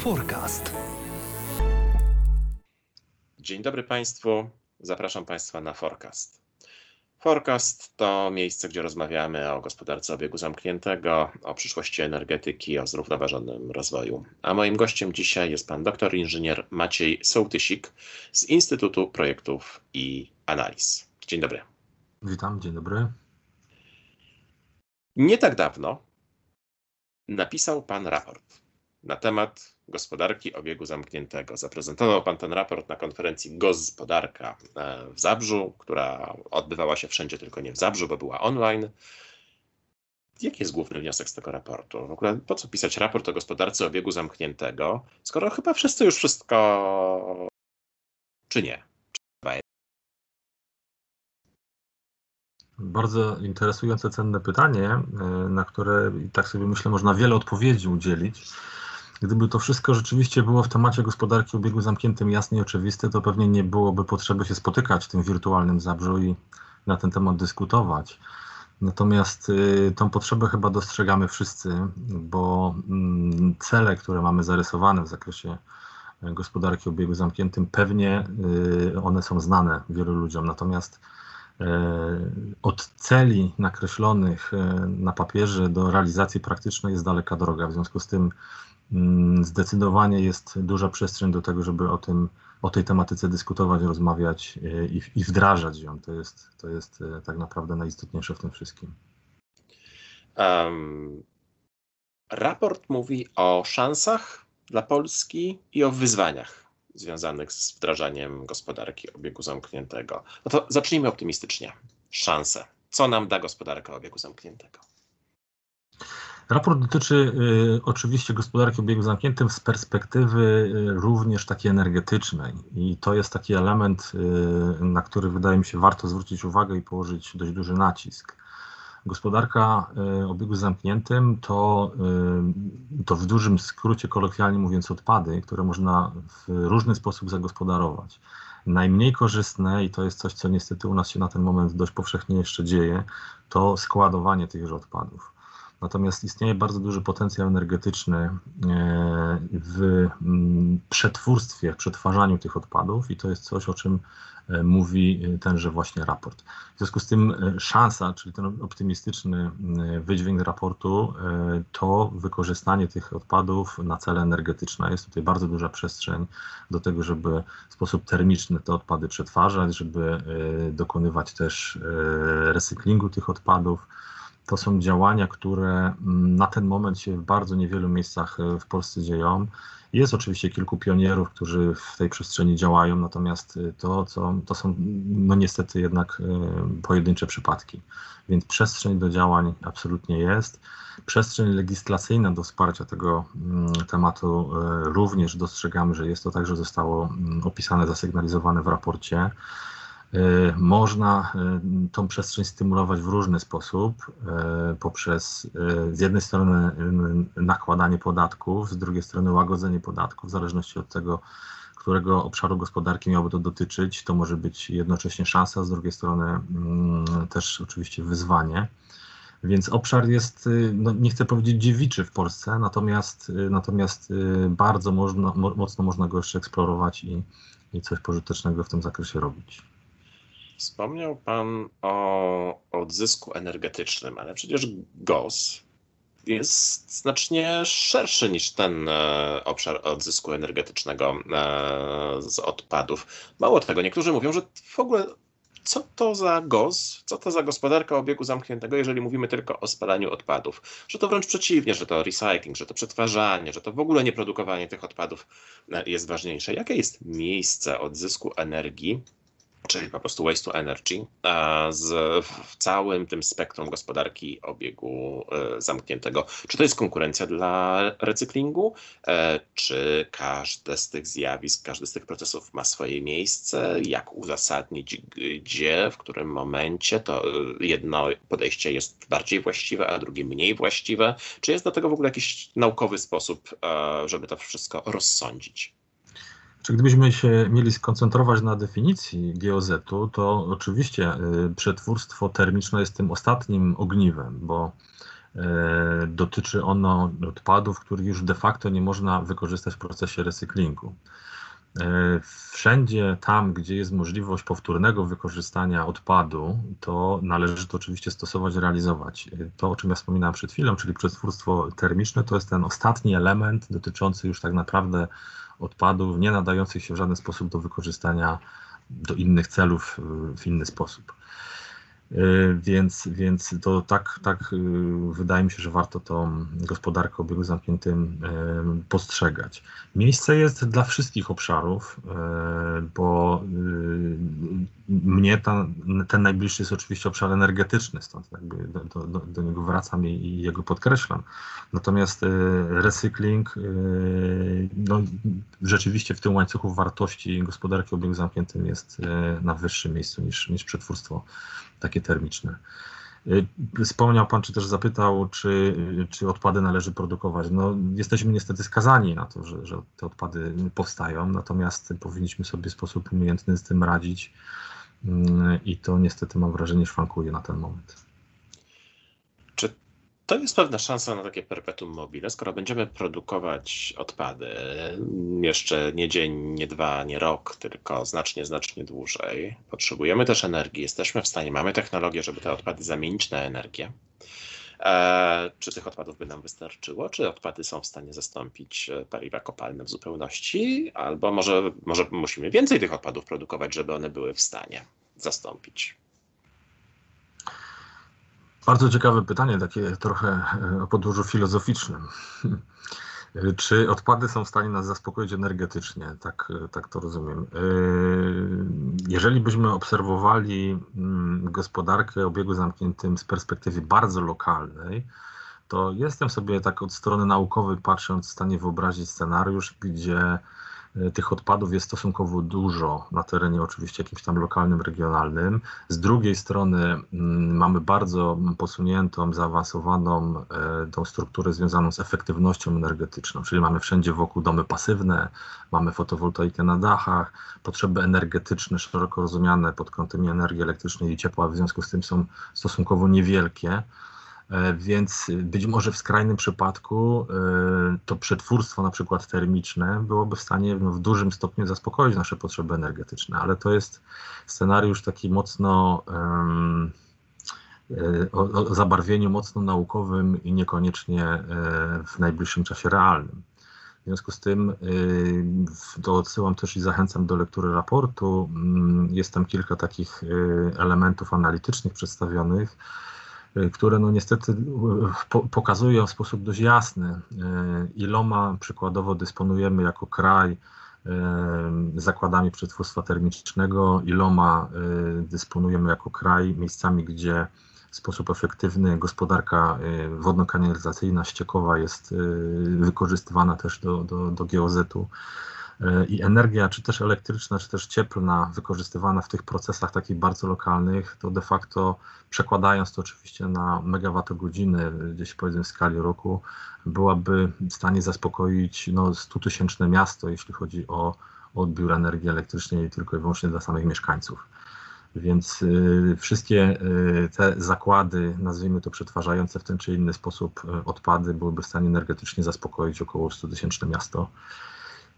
Forecast. Dzień dobry Państwu. Zapraszam Państwa na Forecast. Forecast to miejsce, gdzie rozmawiamy o gospodarce obiegu zamkniętego, o przyszłości energetyki, o zrównoważonym rozwoju. A moim gościem dzisiaj jest pan doktor inżynier Maciej Sołtysik z Instytutu Projektów i Analiz. Dzień dobry. Witam, dzień dobry. Nie tak dawno napisał pan raport na temat gospodarki obiegu zamkniętego. Zaprezentował pan ten raport na konferencji Gospodarka e, w Zabrzu, która odbywała się wszędzie, tylko nie w Zabrzu, bo była online. Jaki jest główny wniosek z tego raportu? W ogóle po co pisać raport o gospodarce obiegu zamkniętego, skoro chyba wszyscy już wszystko, czy nie? Bardzo interesujące, cenne pytanie, e, na które tak sobie myślę, można wiele odpowiedzi udzielić. Gdyby to wszystko rzeczywiście było w temacie gospodarki obiegu zamkniętym jasne i oczywiste, to pewnie nie byłoby potrzeby się spotykać w tym wirtualnym zabrzu i na ten temat dyskutować. Natomiast y, tą potrzebę chyba dostrzegamy wszyscy, bo mm, cele, które mamy zarysowane w zakresie e, gospodarki obiegu zamkniętym, pewnie y, one są znane wielu ludziom. Natomiast e, od celi nakreślonych e, na papierze do realizacji praktycznej jest daleka droga. W związku z tym zdecydowanie jest duża przestrzeń do tego, żeby o tym, o tej tematyce dyskutować, rozmawiać e, i, i wdrażać ją. To jest, to jest e, tak naprawdę najistotniejsze w tym wszystkim. Um, raport mówi o szansach dla Polski i o wyzwaniach związanych z wdrażaniem gospodarki obiegu zamkniętego. No to zacznijmy optymistycznie. Szanse. Co nam da gospodarka obiegu zamkniętego? Raport dotyczy y, oczywiście gospodarki obiegu zamkniętym z perspektywy y, również takiej energetycznej i to jest taki element, y, na który wydaje mi się warto zwrócić uwagę i położyć dość duży nacisk. Gospodarka obiegu zamkniętym to, to w dużym skrócie, kolokwialnie mówiąc, odpady, które można w różny sposób zagospodarować. Najmniej korzystne, i to jest coś, co niestety u nas się na ten moment dość powszechnie jeszcze dzieje, to składowanie tychże odpadów. Natomiast istnieje bardzo duży potencjał energetyczny e, w mm, przetwórstwie, przetwarzaniu tych odpadów i to jest coś, o czym e, mówi tenże właśnie raport. W związku z tym e, szansa, czyli ten optymistyczny wydźwięk raportu, to wykorzystanie tych odpadów na cele energetyczne. Jest tutaj bardzo duża przestrzeń do tego, żeby w sposób termiczny te odpady przetwarzać, żeby dokonywać też recyklingu tych odpadów to są działania, które mm, na ten moment się w bardzo niewielu miejscach e, w Polsce dzieją. Jest oczywiście kilku pionierów, którzy w tej przestrzeni działają, natomiast e, to, co, to są no niestety jednak e, pojedyncze przypadki. Więc przestrzeń do działań absolutnie jest. Przestrzeń legislacyjna do wsparcia tego mm, tematu również dostrzegamy, że jest to także zostało mm, opisane, zasygnalizowane w raporcie. E, można e, tą przestrzeń stymulować w różny sposób, e, poprzez z jednej strony nakładanie podatków, z drugiej strony łagodzenie podatków, w zależności od tego, którego obszaru gospodarki miałoby to dotyczyć. To może być jednocześnie szansa, z drugiej strony też oczywiście wyzwanie. Więc obszar jest, no nie chcę powiedzieć dziewiczy w Polsce, natomiast, natomiast bardzo można, mocno można go jeszcze eksplorować i, i coś pożytecznego w tym zakresie robić. Wspomniał Pan o odzysku energetycznym, ale przecież GOS jest znacznie szerszy niż ten e, obszar odzysku energetycznego e, z odpadów. Mało tego, niektórzy mówią, że w ogóle co to za GOS, co to za gospodarka obiegu zamkniętego, jeżeli mówimy tylko o spalaniu odpadów. Że to wręcz przeciwnie, że to recycling, że to przetwarzanie, że to w ogóle nie produkowanie tych odpadów e, jest ważniejsze. Jakie jest miejsce odzysku energii czyli po prostu waste to energy, z, w całym tym spektrum gospodarki obiegu e, zamkniętego. Czy to jest konkurencja dla recyklingu? E, czy każde z tych zjawisk, każdy z tych procesów ma swoje miejsce? Jak uzasadnić, gdzie, w którym momencie to jedno podejście jest bardziej właściwe, a drugie mniej właściwe? Czy jest do tego w ogóle jakiś naukowy sposób, e, żeby to wszystko rozsądzić? Czy gdybyśmy się mieli skoncentrować na definicji GOZ-u, to oczywiście y, przetwórstwo termiczne jest tym ostatnim ogniwem, bo Dotyczy ono odpadów, których już de facto nie można wykorzystać w procesie recyklingu. E, wszędzie tam, gdzie jest możliwość powtórnego wykorzystania odpadu, to należy to oczywiście stosować, realizować. To, o czym ja wspominałem przed chwilą, czyli przetwórstwo termiczne, to jest ten ostatni element dotyczący już tak naprawdę odpadów nie nadających się w żaden sposób do wykorzystania do innych celów w inny sposób. Y, więc, więc to tak, tak y, wydaje mi się, że warto tą gospodarkę obiegu zamkniętym y, postrzegać. Miejsce jest dla wszystkich obszarów, bo mnie ta, ten najbliższy jest oczywiście obszar energetyczny, stąd jakby do, do, do niego wracam i, i, jego podkreślam. Natomiast recykling no, rzeczywiście w tym łańcuchu wartości gospodarki obiegu zamkniętym jest na wyższym miejscu niż, niż przetwórstwo takie termiczne. Y, wspomniał Pan, czy też zapytał, czy, czy odpady należy produkować. No, jesteśmy niestety skazani na to, że, że te odpady powstają, natomiast powinniśmy sobie w sposób umiejętny z tym radzić i to niestety mam wrażenie szwankuje na ten moment. Czy to jest pewna szansa na takie perpetuum mobile, skoro będziemy produkować odpady jeszcze nie dzień, nie dwa, nie rok, tylko znacznie, znacznie dłużej. Potrzebujemy też energii, jesteśmy w stanie, mamy technologię, żeby te odpady zamienić na energię. E, czy tych odpadów by nam wystarczyło? Czy odpady są w stanie zastąpić e, paliwa kopalne w zupełności? Albo może, może musimy więcej tych odpadów produkować, żeby one były w stanie zastąpić bardzo ciekawe pytanie, takie trochę e, o podłożu filozoficznym. Czy odpady są w stanie nas zaspokoić energetycznie? Tak, e, tak to rozumiem. E, jeżeli byśmy obserwowali mm, gospodarkę obiegu zamkniętym z perspektywy bardzo lokalnej, to jestem sobie tak od strony naukowej patrząc w stanie wyobrazić scenariusz, gdzie tych odpadów jest stosunkowo dużo na terenie oczywiście jakimś tam lokalnym, regionalnym. Z drugiej strony mm, mamy bardzo posuniętą, zaawansowaną e, tą strukturę związaną z efektywnością energetyczną, czyli mamy wszędzie wokół domy pasywne, mamy fotowoltaikę na dachach, potrzeby energetyczne szeroko rozumiane pod kątem energii elektrycznej i ciepła w związku z tym są stosunkowo niewielkie. E, więc być może w skrajnym przypadku e, to przetwórstwo na przykład termiczne byłoby w stanie no, w dużym stopniu zaspokoić nasze potrzeby energetyczne, ale to jest scenariusz taki mocno e, o, o zabarwieniu mocno naukowym i niekoniecznie w najbliższym czasie realnym. W związku z tym to odsyłam też i zachęcam do lektury raportu. Mm, jest tam kilka takich elementów analitycznych przedstawionych, które no niestety po, pokazują w sposób dość jasny, y, iloma przykładowo dysponujemy jako kraj zakładami przetwórstwa termicznego, iloma dysponujemy jako kraj miejscami, gdzie w sposób efektywny gospodarka wodno-kanalizacyjna, ściekowa jest wykorzystywana też do, do, do GOZ-u i energia, czy też elektryczna, czy też cieplna, wykorzystywana w tych procesach takich bardzo lokalnych, to de facto przekładając to oczywiście na megawattogodziny, gdzieś powiedzmy w skali roku, byłaby w stanie zaspokoić no, 100-tysięczne miasto, jeśli chodzi o odbiór energii elektrycznej tylko i wyłącznie dla samych mieszkańców. Więc y, wszystkie y, te zakłady, nazwijmy to przetwarzające w ten czy inny sposób y, odpady, byłyby w stanie energetycznie zaspokoić około 100 tysięczne miasto.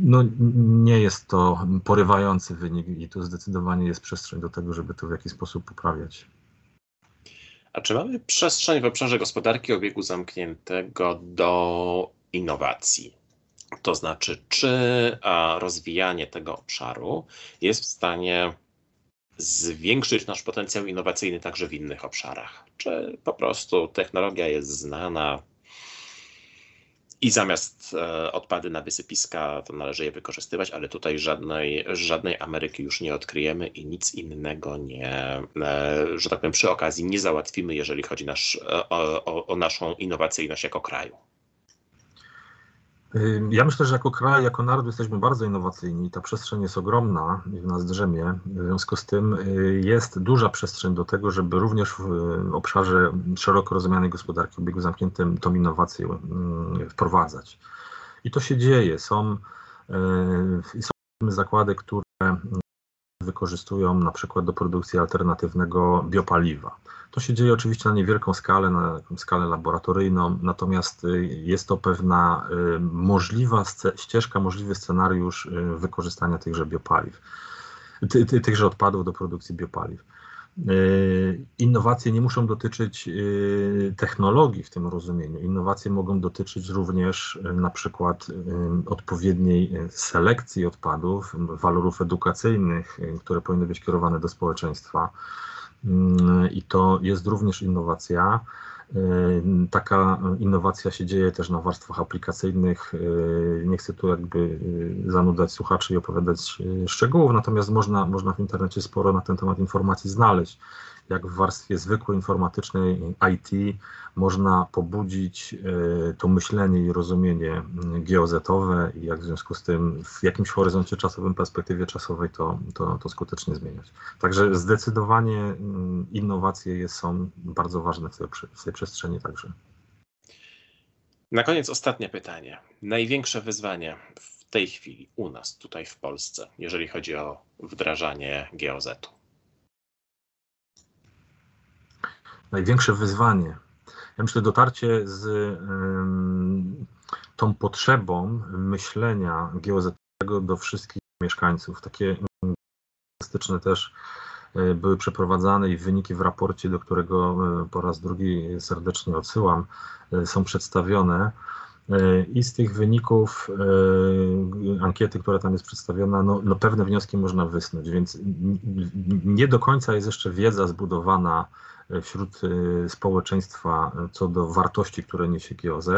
No, nie jest to porywający wynik i tu zdecydowanie jest przestrzeń do tego, żeby to w jakiś sposób poprawiać. A czy mamy przestrzeń w obszarze gospodarki obiegu zamkniętego do innowacji? To znaczy, czy rozwijanie tego obszaru jest w stanie zwiększyć nasz potencjał innowacyjny także w innych obszarach? Czy po prostu technologia jest znana, i zamiast e, odpady na wysypiska, to należy je wykorzystywać, ale tutaj żadnej, żadnej Ameryki już nie odkryjemy i nic innego nie, e, że tak powiem, przy okazji nie załatwimy, jeżeli chodzi nasz, e, o, o, o naszą innowacyjność jako kraju. Ja myślę, że jako kraj, jako naród jesteśmy bardzo innowacyjni. Ta przestrzeń jest ogromna w nas drzemie. W związku z tym y, jest duża przestrzeń do tego, żeby również w obszarze szeroko rozumianej gospodarki o obiegu zamkniętym tą innowację y, wprowadzać. I to się dzieje. Są, y, są zakłady, które wykorzystują na przykład do produkcji alternatywnego biopaliwa. To się dzieje oczywiście na niewielką skalę, na skalę laboratoryjną, natomiast y, jest to pewna y, możliwa ścieżka, możliwy scenariusz y, wykorzystania tychże biopaliw, ty, ty, tychże odpadów do produkcji biopaliw. Innowacje nie muszą dotyczyć technologii w tym rozumieniu. Innowacje mogą dotyczyć również na przykład odpowiedniej selekcji odpadów, walorów edukacyjnych, które powinny być kierowane do społeczeństwa Mm, i to jest również innowacja. Y, taka innowacja się dzieje też na warstwach aplikacyjnych. Y, nie chcę tu jakby y, zanudzać słuchaczy i opowiadać szczegółów, natomiast można, można w internecie sporo na ten temat informacji znaleźć jak w warstwie zwykłej informatycznej IT można pobudzić e, to myślenie i rozumienie geozetowe i jak w związku z tym w jakimś horyzoncie czasowym, perspektywie czasowej to, to, to skutecznie zmieniać. Także zdecydowanie mm, innowacje są bardzo ważne w tej, w tej przestrzeni także. Na koniec ostatnie pytanie. Największe wyzwanie w tej chwili u nas, tutaj w Polsce, jeżeli chodzi o wdrażanie geozetu? Największe wyzwanie. Ja myślę, dotarcie z tą potrzebą myślenia geozetowego do wszystkich mieszkańców. Takie statystyczne też e, były przeprowadzane i wyniki w raporcie, do którego e, po raz drugi serdecznie odsyłam, e, są przedstawione. I z tych wyników ankiety, która tam jest przedstawiona, no, no pewne wnioski można wysnuć, więc nie do końca jest jeszcze wiedza zbudowana wśród y, społeczeństwa co do wartości, które niesie GOZ.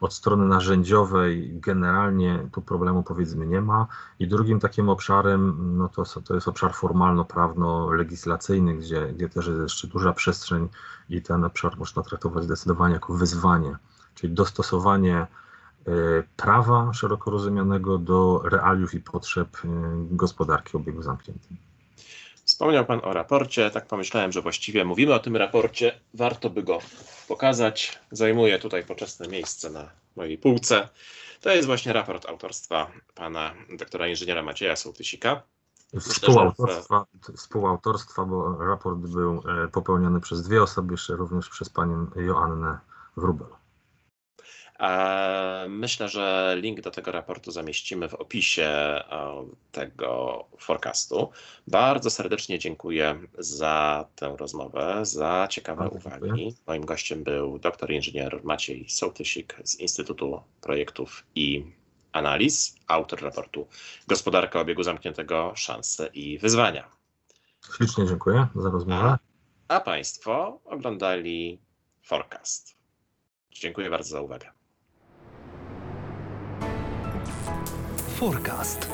Od strony narzędziowej generalnie tu problemu powiedzmy nie ma. I drugim takim obszarem no to, to jest obszar formalno-prawno-legislacyjny, gdzie, gdzie też jest jeszcze duża przestrzeń i ten obszar można traktować zdecydowanie jako wyzwanie, czyli dostosowanie y, prawa szeroko rozumianego do realiów i potrzeb y, gospodarki obiegu zamkniętym. Wspomniał Pan o raporcie, tak pomyślałem, że właściwie mówimy o tym raporcie, warto by go pokazać. Zajmuje tutaj poczesne miejsce na mojej półce. To jest właśnie raport autorstwa pana doktora inżyniera Macieja Sołtysika. Współautorstwa, współautorstwa, bo raport był e, popełniony przez dwie osoby, jeszcze również przez panią Joannę Wrubel. Myślę, że link do tego raportu zamieścimy w opisie tego forecastu. Bardzo serdecznie dziękuję za tę rozmowę, za ciekawe uwagi. Moim gościem był doktor inżynier Maciej Sołtysik z Instytutu Projektów i Analiz, autor raportu Gospodarka obiegu zamkniętego, szanse i wyzwania. Ślicznie dziękuję za rozmowę. A, a Państwo oglądali Forecast. Dziękuję bardzo za uwagę. Forecast.